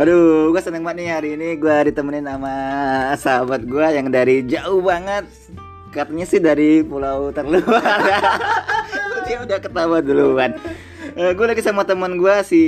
Aduh, gue seneng banget nih hari ini gue ditemenin sama sahabat gue yang dari jauh banget. Katanya sih dari pulau terluar. Dia udah ketawa duluan. Uh, gue lagi sama teman gue si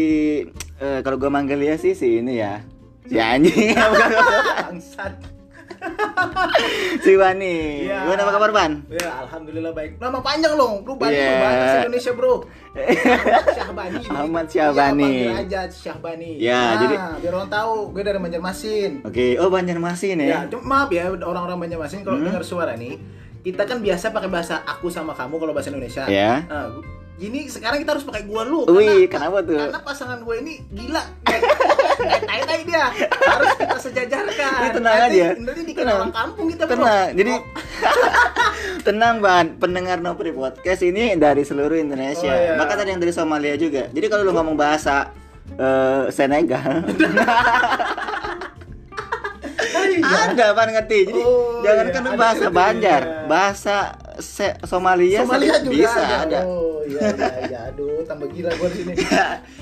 uh, kalau gue manggil dia sih si ini ya. Si anjing. Bangsat. si Wani. Iya. Gimana apa kabar, Ban? Ya, alhamdulillah baik. Nama panjang loh, lu Bani Iya. lu bahasa Indonesia, Bro. Syahbani. Ahmad Syahbani. Panggil aja Syahbani. Ya, nah, jadi- biar orang tahu, gue dari Banjarmasin. Oke, oh Banjarmasin ya. Ya, cuma maaf ya orang-orang Banjarmasin kalau Hmm. dengar suara nih, kita kan biasa pakai bahasa aku sama kamu kalau bahasa Indonesia. Ya. Nah, gu- gini sekarang kita harus pakai gua lu Wih, karena, kenapa tuh? Karena pasangan gue ini gila. Tai-tai dia. Harus kita sejajarkan. Ini tenang Nanti- aja. Nanti Tenang. orang kampung kita, Bro. Tenang, jadi Oh, tenang ban pendengar Nopri Podcast ini dari seluruh Indonesia. Oh, iya. Bahkan ada yang dari Somalia juga. Jadi kalau lu ngomong bahasa eh, Senegal, oh, iya. ada pan ngerti. Jadi Oh, jangan iya. kan bahasa Banjar, iya. bahasa Se- Somalia, Somalia juga bisa ada. ada. Oh, iya iya iya. Aduh, tambah gila gua di sini.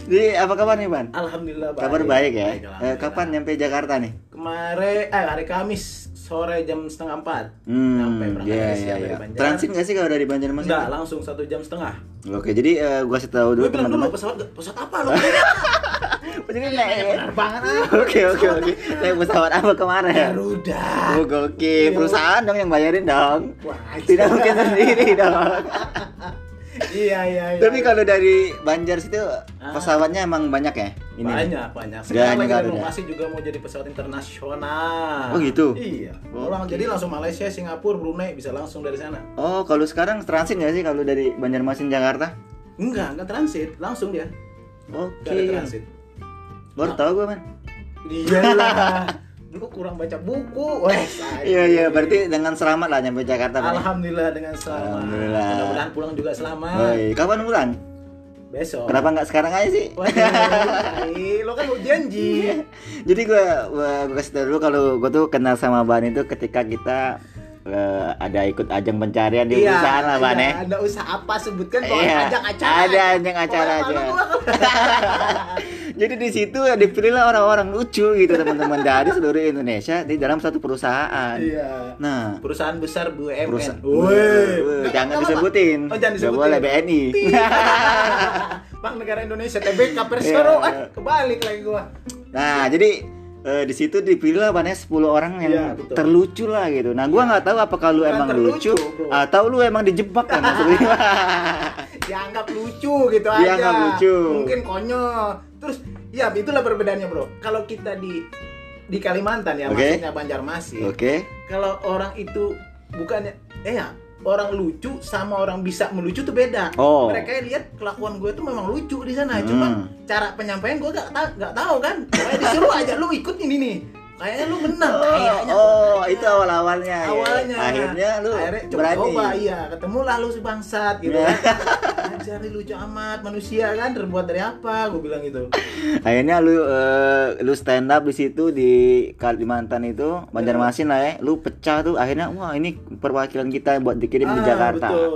Jadi apa kabar nih ban? Alhamdulillah baik. Kabar baik ya. Baik, Eh, kapan nyampe Jakarta nih? Kemarin eh hari Kamis sore jam setengah empat Hmm, sampai berangkat iya iya siang iya. dari Banjar. Transit nggak sih kalau dari Banjarmasin? Enggak, langsung satu jam setengah. Oke, jadi eh, gua kasih tahu dulu teman-teman. pesawat pesawat apa lo? Jadi naik. Penerbangan apa? Oke oke oke. Naik pesawat apa kemarin? Garuda. Oh gokil, perusahaan dong yang bayarin dong. Wah, Tidak mungkin sendiri dong. Iya iya iya. Tapi kalau dari Banjar situ Ah. pesawatnya emang banyak ya? Ini. banyak banyak. Sekarang lagi renovasi juga mau jadi pesawat internasional. Oh, gitu? Iya. Oke. Pulang jadi langsung Malaysia, Singapura, Brunei bisa langsung dari sana. Oh, kalau sekarang transit nggak sih kalau dari Banjarmasin Jakarta? Enggak, enggak transit, langsung dia. Oke. Ada transit. Baru tahu gue man. Iyalah. Lu kurang baca buku. Iya iya, berarti dengan selamat lah nyampe Jakarta. Alhamdulillah dengan selamat. Alhamdulillah. Mudah-mudahan pulang juga selamat. Woi, kapan pulang? Besok. Kenapa nggak sekarang aja sih? Wah, tai, lo kan mau janji. Jadi gue gue kasih tau dulu kalau gue tuh kenal sama Ban itu ketika kita eh, ada ikut ajang pencarian di perusahaan lah Ban ya. iya, Ada usaha apa sebutkan pokoknya Iya, ajang acara. ada ajang acara aja. Jadi di situ dipilihlah orang-orang lucu gitu teman-teman dari seluruh Indonesia di dalam satu perusahaan. Iya. Nah, Perusahaan besar BUMN. perusahaan Woi. Jangan disebutin. Oh, jangan disebutin. boleh BNI. Bank Negara Indonesia TBK Persero. Iya. Eh, kebalik lagi gua. Nah, jadi eh, di situ dipilih lah banyak 10 orang yang Iya, betul. terlucu lah gitu. Nah, gua nggak tahu apakah lu Bukan emang terlucu, lucu bro. atau lu emang dijebak ya maksudnya. Dianggap lucu gitu Dianggap aja. lucu. Mungkin konyol. Terus ya itulah perbedaannya, Bro. Kalau kita di di Kalimantan ya, Oke. maksudnya Banjarmasin. Oke. kalau orang itu bukannya eh ya orang lucu sama orang bisa melucu tuh beda. Oh. Mereka lihat kelakuan gue tuh memang lucu di sana, Hmm. cuma cara penyampaian gue gak tahu gak tahu kan. Kayak disuruh aja lu ikut ini nih. Kayaknya lu menang kayaknya. Oh, itu awal-awalnya. ya. Awalnya. Akhirnya lu Akhirnya berani. coba-coba iya, ketemu lah lu si bangsat gitu Iya. Ajar nih lucu amat manusia kan terbuat dari apa? Gue bilang gitu. Akhirnya lu eh, lu stand up di situ di Kalimantan itu Banjarmasin lah ya. Lu pecah tuh akhirnya wah ini perwakilan kita buat dikirim di Ah, Jakarta. Betul.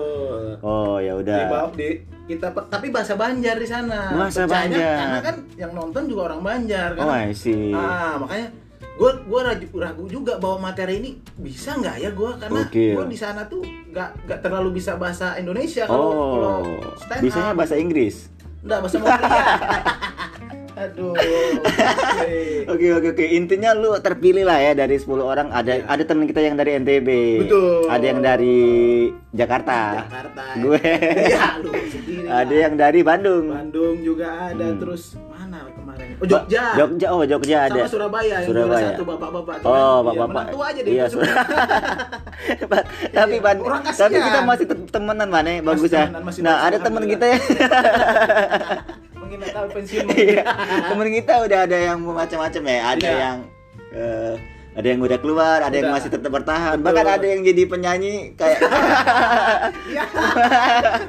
Oh, ya udah. di kita tapi bahasa Banjar di sana. Bahasa Pecahnya Banjar. Karena kan yang nonton juga orang Banjar kan. Oh, I see. Ah, makanya gue gue ragu, ragu juga bahwa materi ini bisa nggak ya gue karena Oke. gue di sana tuh nggak nggak terlalu bisa bahasa Indonesia kalau kalau Oh, stand bisanya up. bahasa Inggris. Nggak bahasa Mongolia. Aduh. oke. Oke oke intinya lu terpilih lah ya dari 10 orang ada Iya. ada teman kita yang dari NTB. Betul. Ada yang dari Jakarta. Jakarta. Gue. Iya, lu sendiri. Ada lah. yang dari Bandung. Bandung juga ada Hmm. terus? Oh Jogja. Jogja oh Jogja ada. Sama Surabaya yang Surabaya. satu bapak-bapak tuh Oh, kan. Iya, bapak-bapak. tua aja deh. Iya, Sur- tapi Iya, ban, tapi kita masih temenan mana ya, bagus ya. Nah, ada teman kita ya. Mungkin tahu pensiun. Iya. temen kita udah ada yang macam-macam ya. Ada yang eh, ada yang udah keluar, ada yang Udah. masih tetap bertahan. Betul. Bahkan ada yang jadi penyanyi kayak Iya.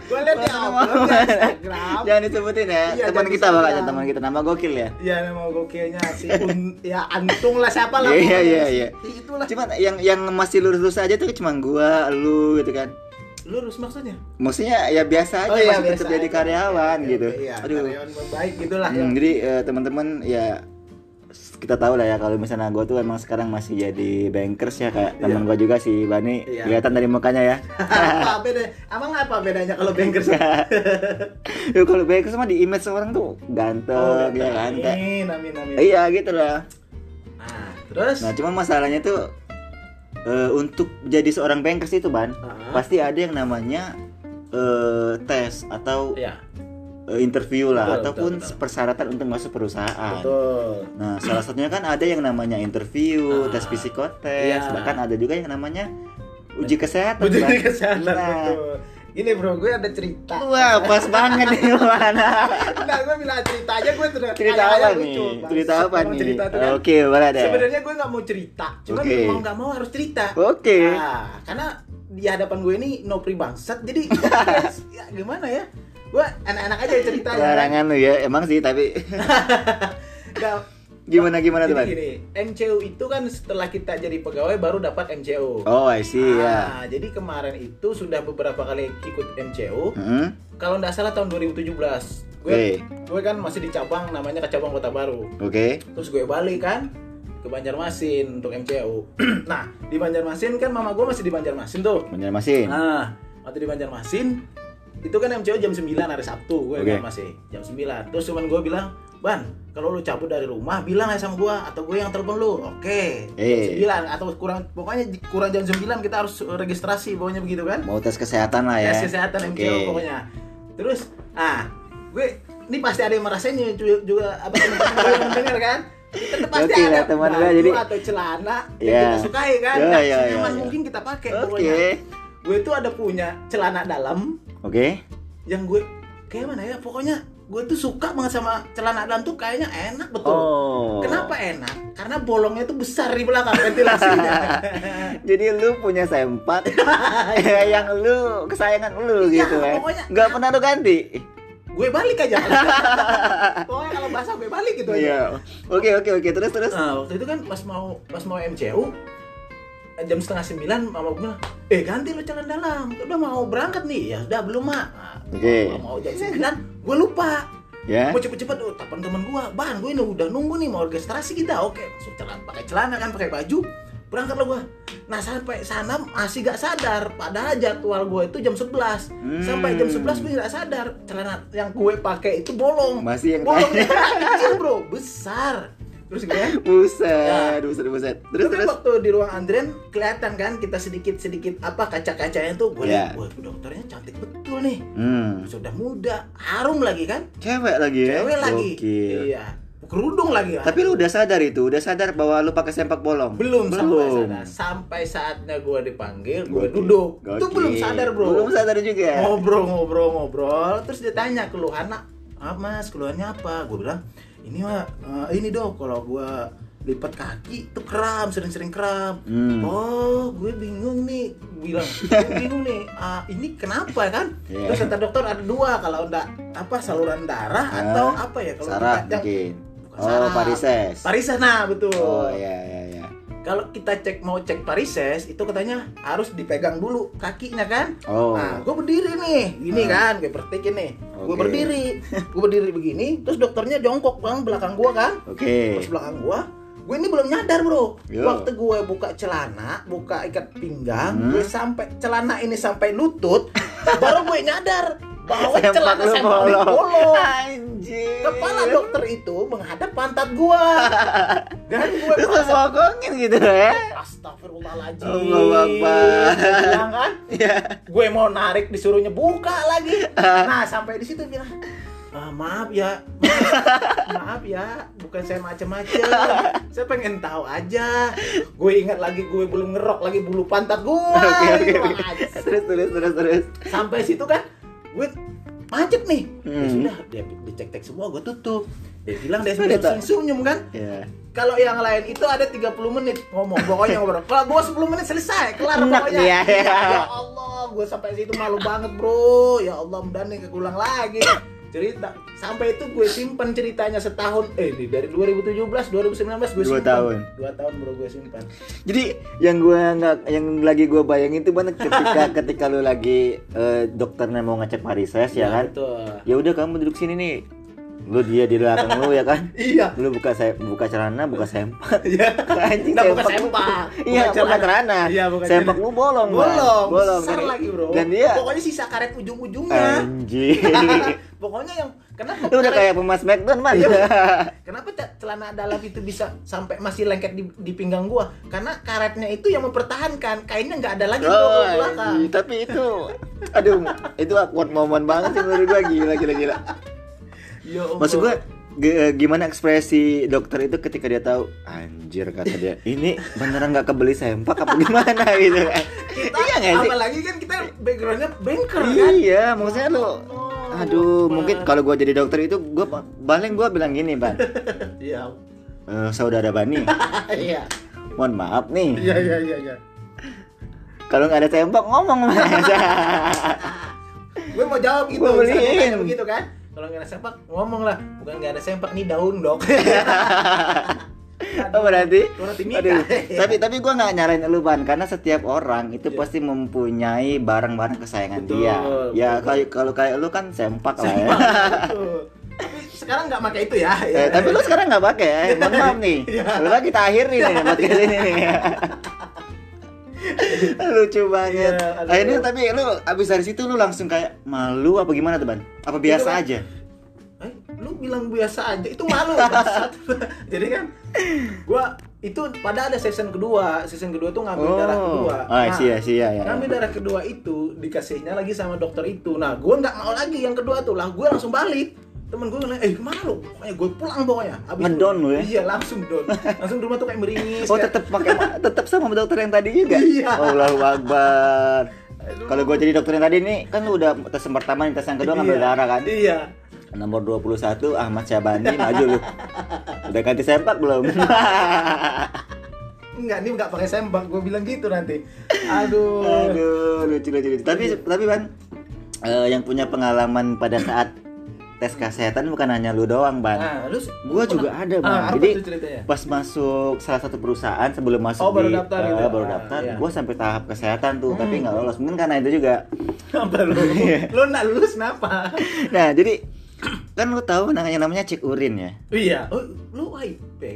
Gue lihat di Instagram. jangan disebutin ya. Iya, teman kita bakal teman kita nama gokil ya. Iya nama gokilnya si Un, ya Antung lah siapa lah. Iya, pokoknya. iya, iya. Itulah. Cuman yang yang masih lurus-lurus aja tuh cuma gua, lu gitu kan. Lurus maksudnya? Maksudnya ya biasa aja Oh, iya, masih biasa tetap jadi karyawan Oke, gitu. oke, Iya, Aduh. karyawan baik gitulah Hmm, ya. jadi eh, teman-teman ya kita tahu lah ya kalau misalnya gue tuh emang sekarang masih jadi bankers ya kayak teman Iya. gue juga si Bani Iya. kelihatan dari mukanya ya apa beda? Emang apa bedanya kalau bankers? ya kalau bankers mah di image orang tuh ganteng ya kan Amin, amin, amin. iya gitu lah Nah, terus? nah cuma masalahnya tuh eh, untuk jadi seorang bankers itu ban Ah. pasti ada yang namanya eh, tes atau eh, interview lah Betul, ataupun betul, betul. persyaratan untuk masuk perusahaan betul. Nah, salah satunya kan ada yang namanya interview, Ah. tes psikotes, Iya. bahkan ada juga yang namanya uji kesehatan. Uji Bang. kesehatan Nah. betul. Gini bro, gue ada cerita. Wah, pas banget nih mana. Nah, gue bilang cerita aja gue terus. Cerita apa nih? Cerita apa nih? Cerita tuh kan. Oke, boleh deh. Sebenarnya gue nggak mau cerita, cuman Oke. mau nggak mau harus cerita. Oke. Nah, karena di hadapan gue ini no pri bangsat, jadi ya, gimana ya? Gue enak-enak aja ceritanya. kan. Larangan lu ya, emang sih tapi Nggak- gimana gimana tuh, gini, MCU itu kan setelah kita jadi pegawai baru dapat MCU. Oh, I see ya. Ah, jadi kemarin itu sudah beberapa kali ikut MCU. Hmm? Kalau nggak salah tahun 2017. Gue Oke. gue kan masih di cabang namanya ke cabang Kota Baru. Oke. Terus gue balik kan ke Banjarmasin untuk MCU. nah, di Banjarmasin kan mama gue masih di Banjarmasin tuh. Banjarmasin. Nah, waktu di Banjarmasin itu kan MCU jam 9 hari Sabtu gue Oke. kan masih jam 9. Terus cuman gue bilang, "Ban, kalau lu cabut dari rumah bilang aja sama gue atau gue yang telepon lu." Oke. Eh. Jam 9 atau kurang pokoknya kurang jam 9 kita harus registrasi pokoknya begitu kan? Mau tes kesehatan lah ya. tes kesehatan Oke. MCO pokoknya terus ah gue ini pasti ada yang merasainnya ju- juga apa yang mendengar kan kita pasti ada teman gue, jadi- atau celana Ya. yang kita sukai kan Ya, ya, senyaman ya, ya. mungkin kita pakai Oke. pokoknya gue itu ada punya celana dalam Oke. yang gue kayak mana ya pokoknya gue tuh suka banget sama celana dalam tuh kayaknya enak betul Oh. kenapa enak karena bolongnya tuh besar di belakang ventilasinya Jadi lu punya sempat yang lu kesayangan lu Iya, gitu ya. pokoknya- Nggak pernah lu ganti. gue balik aja pokoknya kalau basah gue balik gitu aja Iya. Oke oke oke terus terus. Nah, waktu itu kan pas mau pas mau MCU jam setengah sembilan mama gue bilang, eh ganti lo celana dalam, udah mau berangkat nih, ya udah belum mak. Nah, Oke. Mau jam sembilan, gue lupa. Ya. Mau cepet-cepet, oh, telepon temen gue, bang gue ini udah nunggu nih mau registrasi kita, oke, masuk celana, pakai celana kan, pakai baju, berangkat lo gue. Nah sampai sana masih gak sadar, padahal jadwal gue itu jam 11 Sampai jam 11 gue gak sadar, celana yang gue pakai itu bolong. Masih yang bolongnya kecil bro, besar. Terus gue Buset, buset, buset. Terus Tapi terus. waktu di ruang Andren kelihatan kan kita sedikit sedikit apa kaca-kacanya tuh gue lihat, wah dokternya cantik betul nih, Hmm. sudah muda, harum lagi kan, Cewek lagi ya. cewek lagi, Gokil. iya, kerudung lagi. Tapi lu udah sadar itu, udah sadar bahwa lu pakai sempak bolong? belum, sampai belum. sana, sampai saatnya gue dipanggil, gue Gokil. duduk, itu Gokil. belum sadar bro, Belum sadar juga. ngobrol ngobrol ngobrol, terus dia tanya keluhan, ah mas keluhannya apa? Gue bilang ini mah eh, ini dok kalau gue lipat kaki tuh kram sering-sering kram Hmm. Oh, gue bingung nih, bilang, gue bingung nih, ah, ini kenapa kan? Iya. Terus kata dokter ada dua, kalau enggak apa saluran darah Ah, atau apa ya kalau Saraf mungkin. bukan Oh, saraf. varises. Varises nah betul. Oh, iya iya. Kalau kita cek mau cek varises itu katanya harus dipegang dulu kakinya kan? Oh. Nah, gue berdiri nih, gini Ah. kan, gue praktekin nih. Gue Oke. berdiri, gue berdiri begini, terus dokternya jongkok bang belakang gua kan? Oke. Terus belakang gua, gue ini belum nyadar bro. Yo. Waktu gue buka celana, buka ikat pinggang, Hmm. gue sampai celana ini sampai lutut, baru gue nyadar bahwa Sempak celana ini bolong. bolong. Anjir. Kepala dokter itu menghadap pantat gua. Dan gue Terus bokongin gitu ya. Astagfirullahaladzim. Allahu Akbar. Bilang kan, Iya. gue mau narik disuruhnya buka lagi. Nah sampai di situ bilang, "Ah, maaf ya, maaf, maaf ya, bukan saya macem-macem. Saya pengen tahu aja. Gue ingat lagi gue belum ngerok lagi bulu pantat gue. Oke oke. Wah, oke. Terus terus terus terus. Sampai situ kan, gue macet nih. Ya Hmm. sudah, dia dicek-cek semua, gue tutup. Dia bilang dia Sudah, tak? senyum kan. Iya. Kalau yang lain itu ada 30 menit ngomong, pokoknya ngobrol. Kalau gua 10 menit selesai, kelar Enak pokoknya. ya. Ya Allah, gua sampai situ malu banget, Bro. Ya Allah, mudah nih keulang lagi. Cerita sampai itu gue simpan ceritanya setahun eh ini dari 2017 2019 gue Dua simpan. tahun. Dua tahun bro gue simpan. Jadi yang gue nggak yang lagi gue bayangin itu banget ketika ketika lu lagi eh, dokternya mau ngecek varises ya kan. Betul. Ya udah kamu duduk sini nih. Lu dia di belakang lu ya kan Iya. lu buka saya buka celana buka sempak Iya. anjing Nah, bukan sempak iya buka celana. Iya, bukan sempak lu bolong. Bolong, bolong besar lagi bro. dan dia Pokoknya sisa karet ujung-ujungnya. anjing Pokoknya yang kenapa? lu udah kayak pemas Smackdown man Iya. Kenapa ce- celana dalam itu bisa sampai masih lengket di, di pinggang gua? Karena karetnya itu yang mempertahankan, kainnya nggak ada lagi Oh, ke belakang. tapi itu aduh itu awkward moment banget sih menurut gua gila gila gila Ya Allah. maksud gua g- gimana ekspresi dokter itu ketika dia tahu anjir kata dia ini beneran nggak kebeli sempak apa gimana gitu kan kita iya nggak sih apalagi kan kita backgroundnya banker kan. iya maksudnya lu Oh, aduh Bang. mungkin kalau gua jadi dokter itu gua paling gua bilang gini ban Iya. "Eh, saudara Bani Iya. mohon maaf nih Iya iya iya iya. kalau nggak ada sempak ngomong mas Gue mau jawab gitu, misalnya beliin. begitu kan. Kalau nggak ada sempak, ngomong lah. Bukan nggak ada sempak nih daun dok. Oh berarti, aduh. tapi tapi gue nggak nyarain lu ban karena setiap orang itu Iya. pasti mempunyai barang-barang kesayangan Betul, dia. Ya kayak kalau kayak lu kan sempak lah ya. Sempak, betul. Tapi sekarang nggak pakai itu ya. Eh, tapi lu sekarang nggak pakai ya. Mohon maaf nih. Iya. Lu kita akhiri nih podcast ini nih. Lucu banget. Iya, aduh. Akhirnya tapi lu abis dari situ lu langsung kayak malu apa gimana tuh ban? Apa biasa Kan, aja? Eh, lu bilang biasa aja itu malu jadi kan gua itu pada ada season kedua season kedua tuh ngambil darah kedua Oh, iya sih ya ya. ngambil darah kedua itu dikasihnya lagi sama dokter itu nah gua nggak mau lagi yang kedua tuh lah gua langsung balik temen gue nanya, eh ke mana lu? Pokoknya gue pulang pokoknya Abis Ngedon lu ya? Iya langsung don Langsung di rumah tuh kayak meringis Oh kayak- tetap pakai tetap sama dokter yang tadi juga. Iya. Allahu Akbar. Kalau gua jadi dokter yang tadi nih kan lu udah tes yang pertama, nih, tes yang kedua ngambil Iya. darah kan. Iya Nomor 21 Ahmad Syabani maju lu. Udah ganti sempak belum? Enggak, ini nggak pakai sempak Gue bilang gitu nanti Aduh Aduh, lucu lucu lucu. Tapi tapi Ban eh, yang punya pengalaman pada saat tes kesehatan bukan hanya lu doang, Ban. Nah, lu Gua lu juga pernah- ada, Bang. Ah, apa Jadi, tuh ceritanya? Pas masuk salah satu perusahaan sebelum masuk Oh, baru di daftar eh, gitu. baru Ah, daftar, iya. gua sampai tahap kesehatan tuh, tapi Hmm. nggak lolos. Mungkin karena itu juga. Apa lu? Iya. lu nggak lulus kenapa? Nah, jadi kan lu tahu namanya namanya cek urin ya. Iya. Oh, lu IP.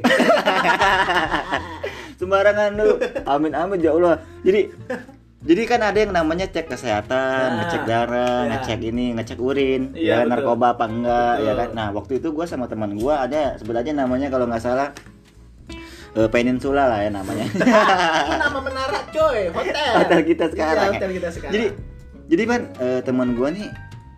Sembarangan lu. Amin amin ya Allah. Jadi jadi kan ada yang namanya cek kesehatan, Ah, ngecek darah, iya. ngecek ini, ngecek urin, Iya, ya betul. narkoba apa enggak, Betul. ya kan. Nah, waktu itu gua sama teman gua ada sebenarnya namanya kalau nggak salah eh, Peninsula lah ya namanya. Itu nama menara coy, hotel. Hotel kita sekarang Iya, ya. hotel kita sekarang. jadi jadi kan eh, teman gua nih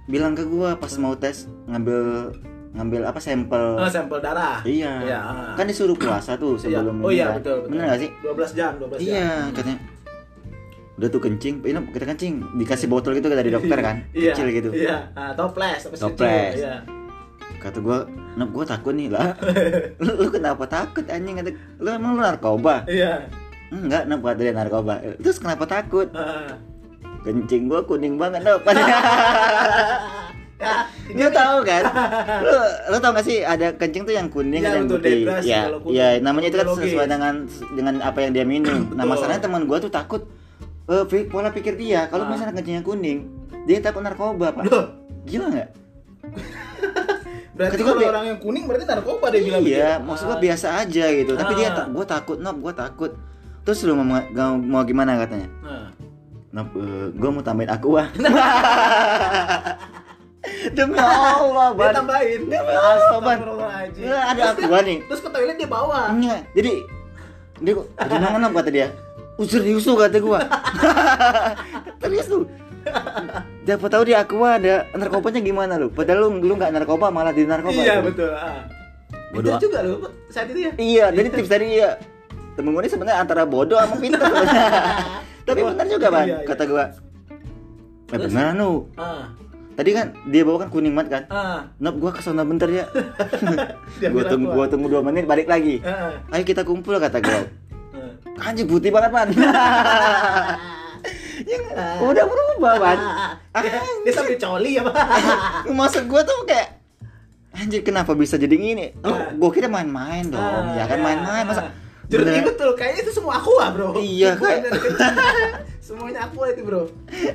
bilang ke gua pas mau tes ngambil ngambil apa sampel oh, sampel darah. Iya. Iya, ah. Kan disuruh puasa tuh Iya. sebelum Oh ini iya, kan. betul, betul. Bener gak sih? 12 jam, 12 jam. Iya, katanya. Udah tuh kencing, ini kita kencing, dikasih botol gitu dari dokter kan, Iya, kecil gitu. Iya, ah, toples, toples, kecil. Iya. Kata gua, "Nep, gua takut nih lah." lu, lu kenapa takut anjing kata, "Lu emang lu narkoba?" Iya. Enggak, nep kata dia narkoba. Terus kenapa takut? Ah. Kencing gua kuning banget, nep. Ya, Lu tahu kan? Lu lu tahu gak sih ada kencing tuh yang kuning yang betul, putih. Ya, ya namanya itu kan sesuai dengan dengan apa yang dia minum. Nah, masalahnya teman gua tuh takut eh pi- pola pikir dia kalau Ah. misalnya kencingnya kuning, dia takut narkoba, Pak. Loh, Gila nggak? berarti kalau orang yang kuning berarti narkoba dia bilang Iya, maksud gua Ah. biasa aja gitu. Tapi dia Ah. tak, gua takut, Nop, gua takut. Terus lu mau, mau, mau gimana katanya? Nah. Nop, eh, gua mau tambahin aqua. Demi Allah, Dia tambahin. Demi Allah, Ban. Ada aqua nih. Terus ke toilet dia bawa. Enggak, jadi dia kok dari mana Nop?" kata dia. Usir diusul kata gua. Terus lu. Dapat tahu di aqua ada narkobanya gimana lu? Padahal lu lu nggak narkoba malah di narkoba. Iya, lu. betul. Ah. Bodoh. Pintar juga lu saat itu ya. Iya, jadi tips dari dia. Temen gue ini sebenarnya antara bodoh sama pintar. Tapi benar juga, Bang. Iya, iya. Kata gua. Eh beneran lu. Ah. Tadi kan dia bawa kan kuning mat kan. Ah. Nop gua ke sana bentar ya. Gua tunggu gua. tunggu dua menit balik lagi. Ah. Ayo kita kumpul kata gua. Ah. Anjing putih banget man. Ya, udah berubah man. Dia, dia sambil coli ya, Pak. Maksud gua tuh kayak Anjir kenapa bisa jadi gini? Lu Ah. gua kira main-main dong. Ah, ya kan main-main masa Jadi beneran- betul, kayaknya itu semua aqua, Bro. Iya, kayak-. Semuanya aqua itu, Bro.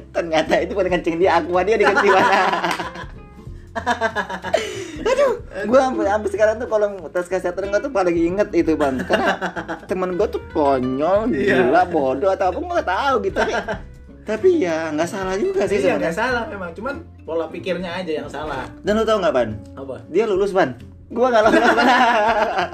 ternyata itu bukan kencing dia aqua dia dikencing mana Aduh, gua sampai sampai sekarang tuh kalau tes kesehatan gua tuh paling inget itu bang, karena temen gua tuh konyol, Iya. gila, bodoh atau apa gua nggak tahu gitu. Tapi, tapi ya nggak salah juga sih Iya nggak salah memang, cuman pola pikirnya aja yang salah. Dan lu tau nggak ban? Apa? Dia lulus ban. Gua ban.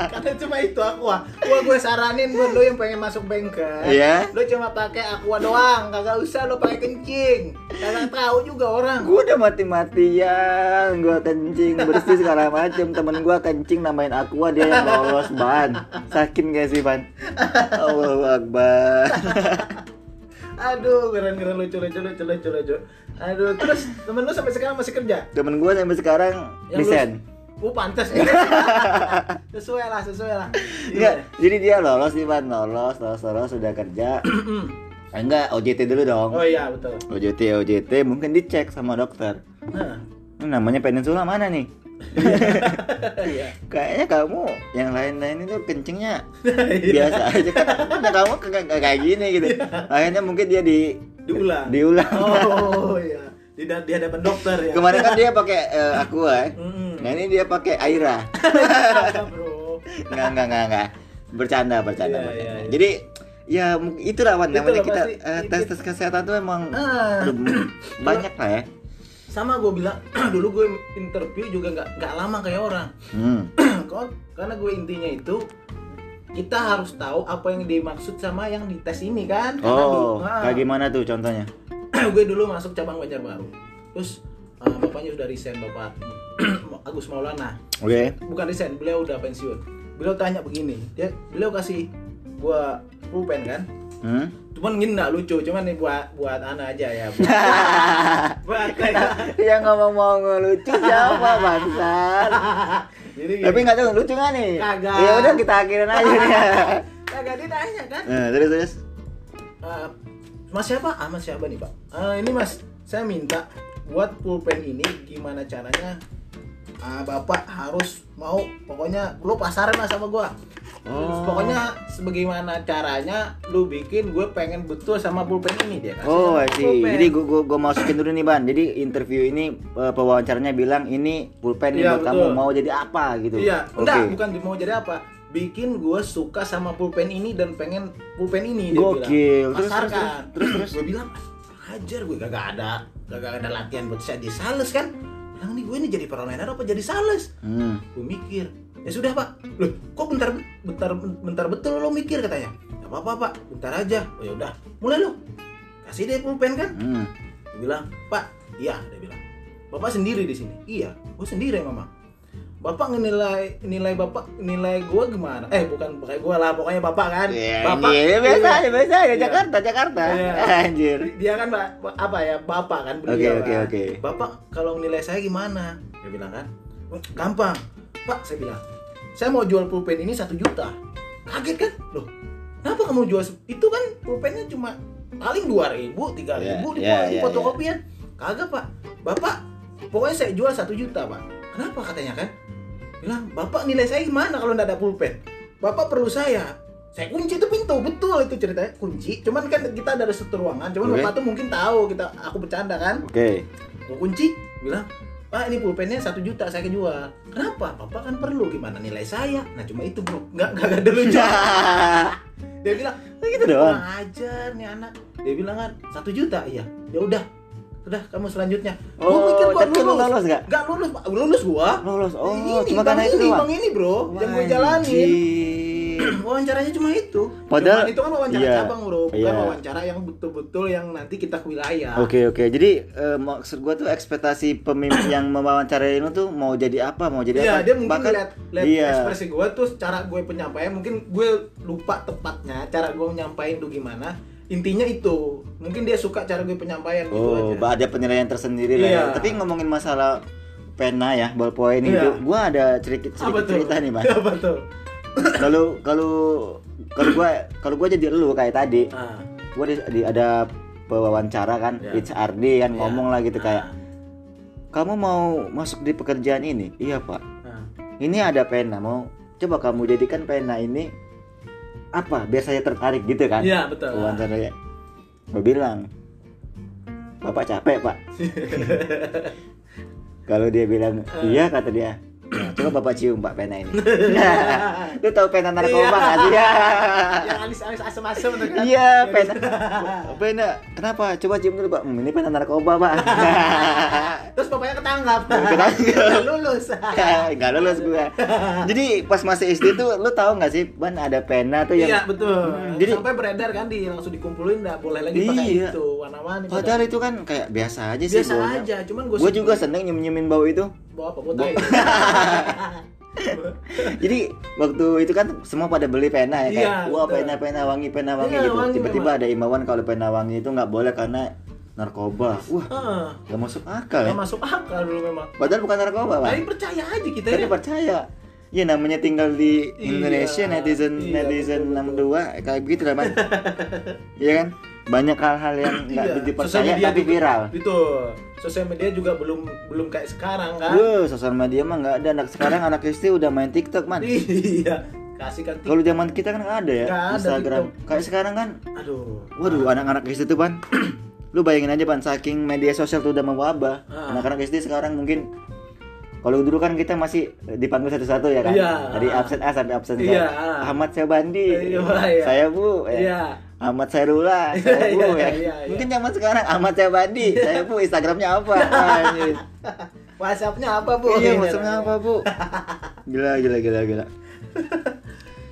Karena cuma itu aqua. Gua gue saranin buat lo yang pengen masuk bengkel. Iya. Lo cuma pakai aqua doang, kagak usah lo pakai kencing. Kagak tahu juga orang. gua udah mati-matian, gua kencing bersih segala macem. Temen gua kencing namain aqua dia yang lolos ban. Sakit gak sih ban? Allahu Akbar. Aduh, keren-keren lucu lucu lucu lucu lucu. Aduh, terus temen lu sampai sekarang masih kerja? Temen gua sampai sekarang Yang desain. Lu- Oh, pantas. sesuai lah, sesuai lah. Enggak, jadi dia lolos nih ban, lolos, lolos, lolos sudah kerja. Eh, Enggak, OJT dulu dong. Oh iya, betul. OJT, OJT mungkin dicek sama dokter. Nah, Ini namanya peninsula mana nih? iya. Kayaknya kamu yang lain-lain itu kencingnya Iya. biasa aja kan kamu kayak kayak- gini gitu. Akhirnya mungkin dia di Diulang. diulang. Oh iya. Di, di hadapan dokter ya. Kemarin kan dia pakai eh, aqua. ya. Nah ini dia pakai Aira. Enggak, enggak, enggak, enggak. Bercanda, bercanda, Iya, bercanda. iya, iya. Jadi ya itulah Wan, namanya kita eh, tes tes kesehatan tuh emang aduh, banyak lah ya. Sama gue bilang dulu gue interview juga nggak nggak lama kayak orang. Hmm. Kok- Karena gue intinya itu kita harus tahu apa yang dimaksud sama yang dites ini kan. Oh, di- ah. kayak gimana tuh contohnya? gue dulu masuk cabang Banjarbaru. Terus uh, bapaknya udah resign bapak Agus Maulana. Oke. Bukan resign, beliau udah pensiun. Beliau tanya begini, dia beliau kasih gua pulpen kan. Hmm? Cuman gini nggak lucu, cuman nih buat buat anak aja ya. Buat, buat Yang ngomong mau ngelucu siapa bangsat? Jadi Tapi nggak tahu lucu nggak nih? Kagak. Ya udah kita akhirin aja nih. kagak dia tanya kan. Nah, terus terus. Eh, mas siapa? Ah, mas siapa nih, Pak? Eh, ini Mas, saya minta buat pulpen ini gimana caranya ah, Bapak harus mau pokoknya lu pasaran lah sama gua. Terus Oh. pokoknya sebagaimana caranya lu bikin gue pengen betul sama pulpen ini dia kasih Oh, pulpen. Jadi gua, gua, gua masukin dulu nih, Ban. Jadi interview ini eh, pewawancaranya bilang ini pulpen Iya, buat betul. kamu mau jadi apa gitu. Iya, Oke. enggak, bukan mau jadi apa. Bikin gue suka sama pulpen ini dan pengen pulpen ini dia Gokil. bilang. Terus, Pasarkan. terus, terus, terus. gue bilang, hajar gue gak ada, gak ada latihan buat saya di sales kan. Bilang nih gue ini jadi paralener apa jadi sales? Hmm. Gue mikir, ya sudah pak. Loh, kok bentar bentar bentar betul lo mikir katanya. Gak apa-apa pak, bentar aja. Oh ya udah, mulai lo. Kasih deh pulpen kan. Hmm. Gue bilang, Pak, iya, dia bilang. Bapak sendiri di sini. Iya, gue sendiri mama. Bapak nilai nilai bapak nilai gue gimana? Eh bukan pakai gue lah, pokoknya bapak kan. Iya, bapak anjir. biasa aja, biasa aja. Iya. Jakarta, Jakarta. Iya. Anjir. Dia kan apa ya bapak kan Oke, beliau oke, kan. oke. Bapak kalau nilai saya gimana? Dia bilang kan, "Wah, gampang. Pak, saya bilang, saya mau jual pulpen ini satu juta. Kaget kan? Loh, kenapa kamu jual? Itu kan pulpennya cuma paling dua ribu, tiga ribu Iya, di, iya, di iya, fotokopian. Kagak pak, bapak, pokoknya saya jual satu juta pak. Kenapa katanya kan? Bilang, bapak nilai saya gimana kalau nggak ada pulpen? Bapak perlu saya. Saya kunci itu pintu, betul itu ceritanya kunci. Cuman kan kita ada satu ruangan, cuman Oke. bapak tuh mungkin tahu kita aku bercanda kan Oke. gue kunci bilang pak ini pulpennya satu juta saya jual kenapa bapak kan perlu gimana nilai saya nah cuma itu bro nggak nggak ada lucu dia bilang gitu doang. ajar nih anak dia bilang kan satu juta iya ya udah udah kamu selanjutnya Gua Oh, pikir gua tapi lu lolos nggak? nggak lulus pak lulus gua Lolos. Oh, ini cuma bang karena itu ini doang. bang ini bro yang gue jalanin wawancaranya cuma itu Padahal- Cuman itu kan wawancara iya, cabang bro bukan iya. wawancara yang betul-betul yang nanti kita ke wilayah Oke oke, jadi eh, maksud gua tuh ekspektasi pemimpin yang mewawancarai lu tuh mau jadi apa, mau jadi Iya, apa? dia mungkin Bahkan- lihat lihat iya. ekspresi gue tuh cara gue penyampaian mungkin gue lupa tepatnya cara gue menyampaikan tuh gimana. Intinya itu. Mungkin dia suka cara gue penyampaian gitu Oh, aja. ada penilaian tersendiri lah. Iya. ya. Tapi ngomongin masalah pena ya, ballpoint Iya. itu, gua ada sedikit tuh? cerita nih, Mas. Apa tuh? Kalau kalau kalau gua kalau gua jadi lu kayak tadi, Ah, gua di, di- ada pewawancara kan, Iya. HRD kan Iya. ngomong lah gitu kayak, kamu mau masuk di pekerjaan ini? Iya pak. ah. Ini ada pena, mau coba kamu jadikan pena ini apa? Biar saya tertarik gitu kan? Iya, betul. Wawancaranya. Gue bilang, bapak capek pak. Kalau dia bilang iya kata dia, Nah, coba bapak cium pak pena ini. lu tahu pena narkoba nggak sih? Ya. Yang alis-alis asem-asem tuh kan. Iya, pena. Pena. Kenapa? Coba cium dulu, Pak. Hmm, ini pena narkoba, Pak. Terus bapaknya ketangkap. Ketangkap. Lulus. Gak lulus gua. Jadi pas masih SD tuh lu tahu nggak sih, Ban ada pena tuh yang Iya betul. Hmm, jadi- sampai beredar kan di langsung dikumpulin nggak boleh lagi pakai Iya. itu warna-warni. Padahal itu kan kayak biasa aja sih biasa aja, cuman gue Gue juga seneng nyium-nyiumin bau itu. bawa apa? Jadi waktu itu kan semua pada beli pena ya kayak Iya, wah betul. pena pena wangi pena wangi Iya, gitu. Tiba-tiba ada imbauan kalau pena wangi itu nggak boleh karena narkoba. Wah, Heeh. gak masuk akal ya. Nggak masuk akal dulu memang. Padahal bukan narkoba, Pak. Tapi percaya aja kita Tapi ya. percaya. Ya namanya tinggal di Iya, Indonesia netizen iya, netizen betul, 62 kayak begitu lah. Iya kan? Banyak hal-hal yang nggak Iya, dipercaya tapi viral. Itu. Sosial media juga belum belum kayak sekarang kan. Wuh, sosial media mah nggak ada. Anak sekarang anak SD udah main TikTok, man. Iya. Kasih kan Kalau zaman kita kan nggak ada ya ada Instagram. TikTok. Kayak sekarang kan, Aduh. waduh anak-anak SD tuh, Ban. Lu bayangin aja, Ban, saking media sosial tuh udah mewabah. Ah. Anak-anak SD sekarang mungkin kalau dulu kan kita masih dipanggil satu-satu ya kan? Iya. Dari absen A sampai absen Z. Iya. Ahmad Syabandi. Iya, iya. Saya Bu. ya. Iya. Ahmad Sairula, saya Bu Iya, ya. iya, iya. Mungkin zaman sekarang Ahmad Syabandi, saya Bu, Instagramnya apa? WhatsAppnya apa, Bu? Iya, maksudnya apa, Bu? Gila, gila, gila, gila.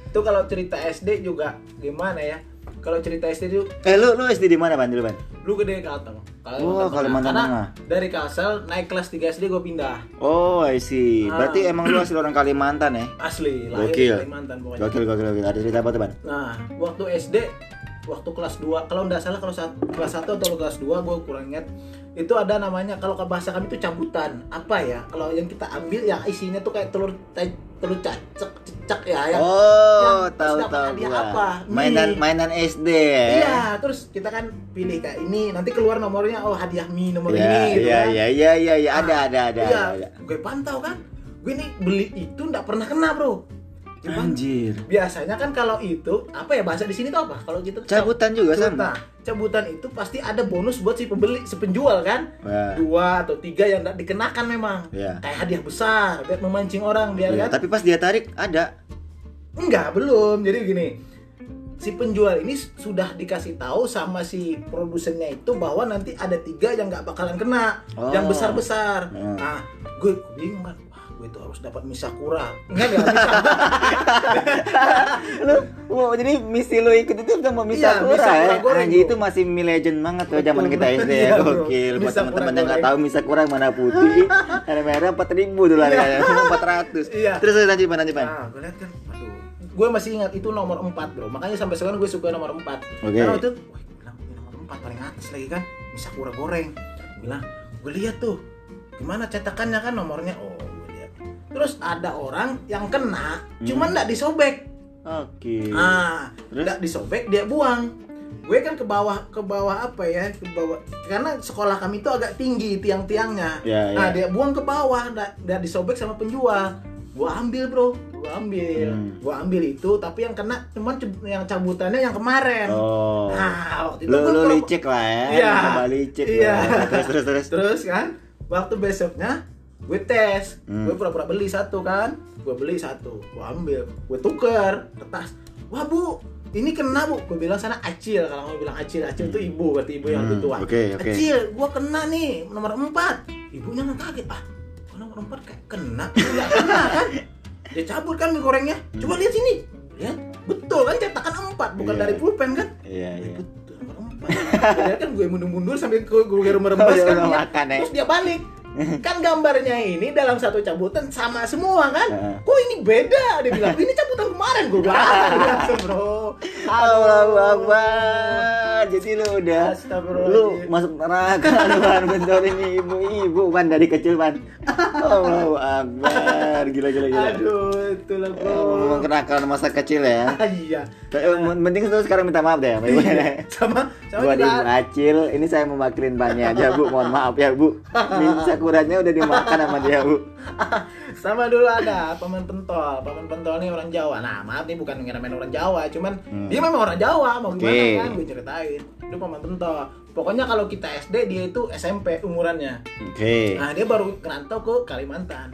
Itu kalau cerita SD juga gimana ya? Kalau cerita SD itu Eh, lu lu SD di mana, Ban? Dulu, Ban? lu gede Kalteng. Oh, Kalimantan Karena Tengah. dari Kalsel naik kelas 3 SD gue pindah. Oh, I see. Ah. Berarti emang lu asli orang Kalimantan ya? Asli, lahir Gokil. Kalimantan pokoknya. Gokil, gokil, gokil. Ada cerita apa tuh, Ban? Nah, waktu SD, waktu kelas 2, kalau nggak salah kalau saat kelas 1 atau kelas 2 gue kurang ingat. Itu ada namanya kalau ke bahasa kami itu cabutan. Apa ya? Kalau yang kita ambil yang isinya tuh kayak telur te- telur cacak cecak ya yang Oh, yang tahu tahu apa? Mainan Mie. mainan SD ya. Iya, terus kita kan pilih kayak ini, nanti keluar nomornya, oh hadiah mie nomor Iya, ini gitu iya, kan. iya, iya, iya, iya, ada, Nah, ada, ada, Iya, ada. gue pantau kan. Gue nih beli itu nggak pernah kena, Bro. Cuman Anjir. biasanya kan kalau itu apa ya bahasa di sini tuh apa? Kalau kita Cabutan juga Cabutan. sama. Cabutan itu pasti ada bonus buat si pembeli, si penjual kan? Wah. Dua atau tiga yang nggak dikenakan memang. Iya. Kayak hadiah besar biar memancing orang biar Iya, kan? tapi pas dia tarik ada. Enggak, belum. Jadi gini. Si penjual ini sudah dikasih tahu sama si produsennya itu bahwa nanti ada tiga yang nggak bakalan kena, Oh. yang besar-besar. Hmm. Nah, gue bingung kan, gue itu harus dapat misakura. Enggak enggak misakura. lu wow, jadi misi lu ikut itu sama Misa Iya, Kura Misa ya. Anjir bro. itu masih mi legend banget tuh zaman kita. SD ya. Iya. Gokil. Buat teman-teman yang nggak tahu Misa Kura mana putih, ada merah 4000 dulu harganya. Cuma 400. Iya. Terus lanjut, Pan, lanjut, Pan. Nah, gue lihat kan, aduh. Gue masih ingat itu nomor 4, Bro. Makanya sampai sekarang gue suka nomor 4. Oke. Karena waktu itu, wah, gue bilang ini nomor 4 paling atas lagi kan. Misakura goreng. Gue bilang, gue lihat tuh. Gimana cetakannya kan nomornya? Oh. Terus ada orang yang kena, cuman nggak disobek. Oke. Ah, Terus? nggak disobek dia buang. Gue kan ke bawah ke bawah apa ya? Ke bawah karena sekolah kami itu agak tinggi tiang-tiangnya. Ya, nah, ya. dia buang ke bawah, nggak disobek sama penjual. Gua ambil, Bro. Gua ambil. Hmm. Gua ambil itu, tapi yang kena cuman yang cabutannya yang kemarin. Oh. Nah, waktu itu Lu lu licik lah ya. Iya. Coba licik. Iya. Terus terus terus. Terus kan, waktu besoknya gue tes, Hmm. gue pura-pura beli satu kan, gue beli satu, gue ambil, gue tuker kertas, wah bu, ini kena bu, gue bilang sana acil, kalau mau bilang acil, acil itu ibu, berarti ibu yang Hmm, tua, oke, oke. acil, gue kena nih. Nomor empat, ibunya nggak kaget, ah, nomor empat kayak kena, nggak kena kan, dia cabut kan mie gorengnya, coba lihat sini, lihat, betul kan cetakan empat, bukan Iya. dari pulpen kan, Iya, iya. betul nomor empat. Kan gue mundur-mundur sambil gue gue dia kan dia- ya? terus dia balik kan gambarnya ini dalam satu cabutan sama semua kan Heeh. kok ini beda dia bilang ini cabutan kemarin gue bilang langsung bro Allahu Akbar. Jadi lu udah lu masuk neraka lu kan bentor ini ibu-ibu kan dari kecil kan. Allahu Akbar. Gila gila gila. aduh itulah bro Memang kenakalan masa kecil ya. Ah, iya eh, Mending tuh sekarang minta maaf deh. Iya. sama sama ibu juga acil, ini saya mau makirin banyak aja bu. Mohon maaf ya bu. Minta udah dimakan sama dia bu. sama dulu ada paman pentol. Paman pentol ini orang Jawa. Nah maaf nih bukan ngeramen orang Jawa cuman Hmm. dia memang orang Jawa. Mau gimana kan? Gue ceritain. Itu paman pentol. Pokoknya kalau kita SD dia itu SMP umurannya. Oke. Nah dia baru ngerantau ke Kalimantan.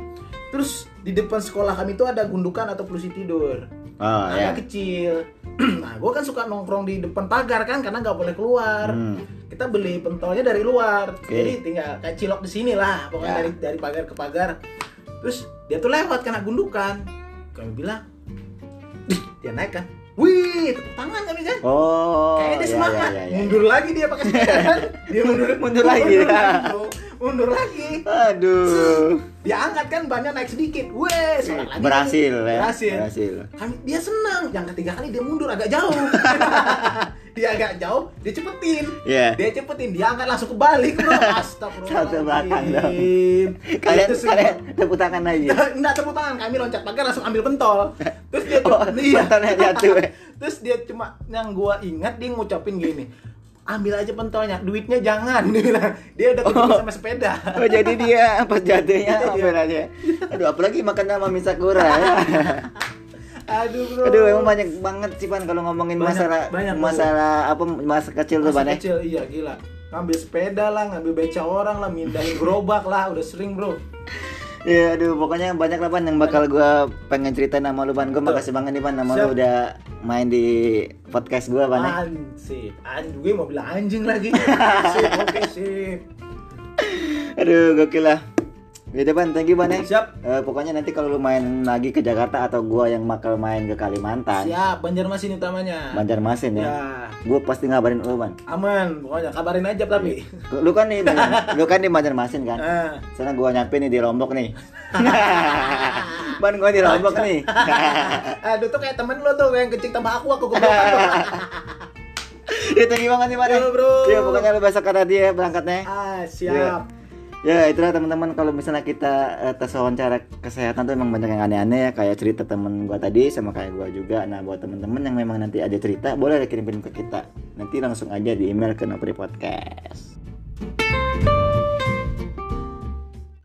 terus di depan sekolah kami itu ada gundukan atau pelusi tidur Oh ya. agak kecil nah gue kan suka nongkrong di depan pagar kan karena nggak boleh keluar Hmm. kita beli pentolnya dari luar Oke. jadi tinggal kayak cilok di sini lah pokoknya Ya. dari dari pagar ke pagar terus dia tuh lewat kena gundukan kami bilang "Dih, dia naik kan wih tepuk tangan kami kan Oh. Kayaknya dia ya, semangat. ya, ya, ya. Mundur lagi dia pakai sepeda kan. Dia mundur Mundur lagi, ya. bro. Mundur lagi. Aduh. Dia angkat kan bannya naik sedikit. Weh, semangat lagi. Berhasil ya. Berhasil. Berhasil. Kami dia senang. Yang ketiga kali dia mundur agak jauh. dia agak jauh, dia cepetin. Iya. Dia cepetin, dia angkat langsung kebalik, bro. Astagfirullah. Satu belakang dong. Kalian semua- kalian tepuk tangan lagi. Enggak tepuk tangan, kami loncat pagar langsung ambil pentol. Terus dia Oh, iya. jatuh? Terus dia cuma yang gua ingat dia ngucapin gini. Ambil aja pentolnya, duitnya jangan dia bilang. Dia udah ketemu sama sepeda. Oh jadi dia pas jatuhnya Iya, ambil aja. Aduh apalagi makan sama misakura ya. Aduh, Bro. Aduh emang banyak banget sih pan kalau ngomongin Banyak, masalah banyak, Bro. masalah apa masa kecil tuh pan ya. kecil iya gila. Ngambil sepeda lah, ngambil beca orang lah, mindahin gerobak lah, udah sering, Bro. Iya aduh pokoknya banyak lah pan yang bakal gua pengen ceritain sama lu pan. Gua makasih banget nih pan sama lu udah main di podcast gua pan ya. Ansip. Anjing gue mau bilang anjing lagi. sip, oke, sip. Aduh gokil lah. Gitu pan, thank you pan ya. Siap. Eh, pokoknya nanti kalau lu main lagi ke Jakarta atau gua yang bakal main ke Kalimantan, Siap, Banjarmasin utamanya. Banjarmasin ya. Ya, Gua pasti ngabarin lu pan. aman. Pokoknya kabarin aja tapi. Lu kan nih, lu kan di Banjarmasin kan. Ah. Sana gua nyampe nih di Lombok nih. Ban gua di Lombok nih. Aduh tuh kayak temen lo tuh yang kecil tambah aku aku tuh. ya thank you banget nih Ban. Yo, bro. Ya pokoknya lu besok kata dia berangkatnya. Ah, siap. Ya itulah teman-teman kalau misalnya kita eh, tes wawancara kesehatan tuh emang banyak yang aneh-aneh ya kayak cerita temen gua tadi sama kayak gua juga. Nah buat teman-teman yang memang nanti ada cerita boleh kirim-kirim ke kita. Nanti langsung aja di email ke Nopri Podcast.